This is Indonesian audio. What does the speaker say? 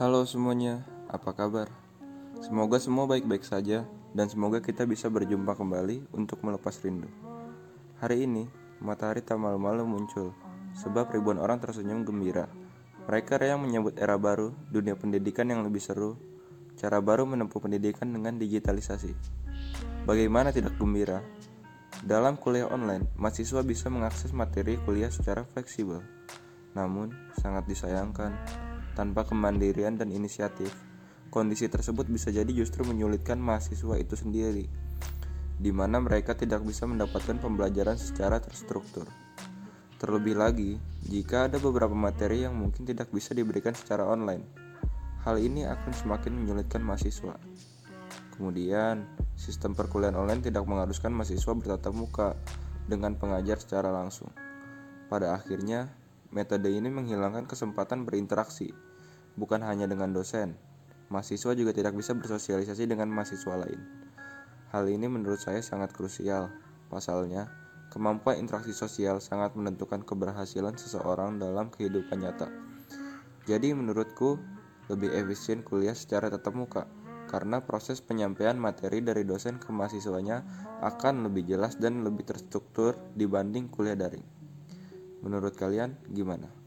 Halo semuanya, apa kabar? Semoga semua baik-baik saja dan semoga kita bisa berjumpa kembali untuk melepas rindu. Hari ini, matahari tak malu-malu muncul sebab ribuan orang tersenyum gembira. Mereka yang menyambut era baru, dunia pendidikan yang lebih seru, cara baru menempuh pendidikan dengan digitalisasi. Bagaimana tidak gembira? Dalam kuliah online, mahasiswa bisa mengakses materi kuliah secara fleksibel. Namun, sangat disayangkan, tanpa kemandirian dan inisiatif, kondisi tersebut bisa jadi justru menyulitkan mahasiswa itu sendiri, di mana mereka tidak bisa mendapatkan pembelajaran secara terstruktur. Terlebih lagi, jika ada beberapa materi yang mungkin tidak bisa diberikan secara online, hal ini akan semakin menyulitkan mahasiswa. Kemudian, sistem perkuliahan online tidak mengharuskan mahasiswa bertatap muka dengan pengajar secara langsung. Pada akhirnya, metode ini menghilangkan kesempatan berinteraksi, bukan hanya dengan dosen. Mahasiswa juga tidak bisa bersosialisasi dengan mahasiswa lain. Hal ini menurut saya sangat krusial. Pasalnya, kemampuan interaksi sosial sangat menentukan keberhasilan seseorang dalam kehidupan nyata. Jadi menurutku, lebih efisien kuliah secara tatap muka karena proses penyampaian materi dari dosen ke mahasiswanya akan lebih jelas dan lebih terstruktur dibanding kuliah daring. Menurut kalian gimana?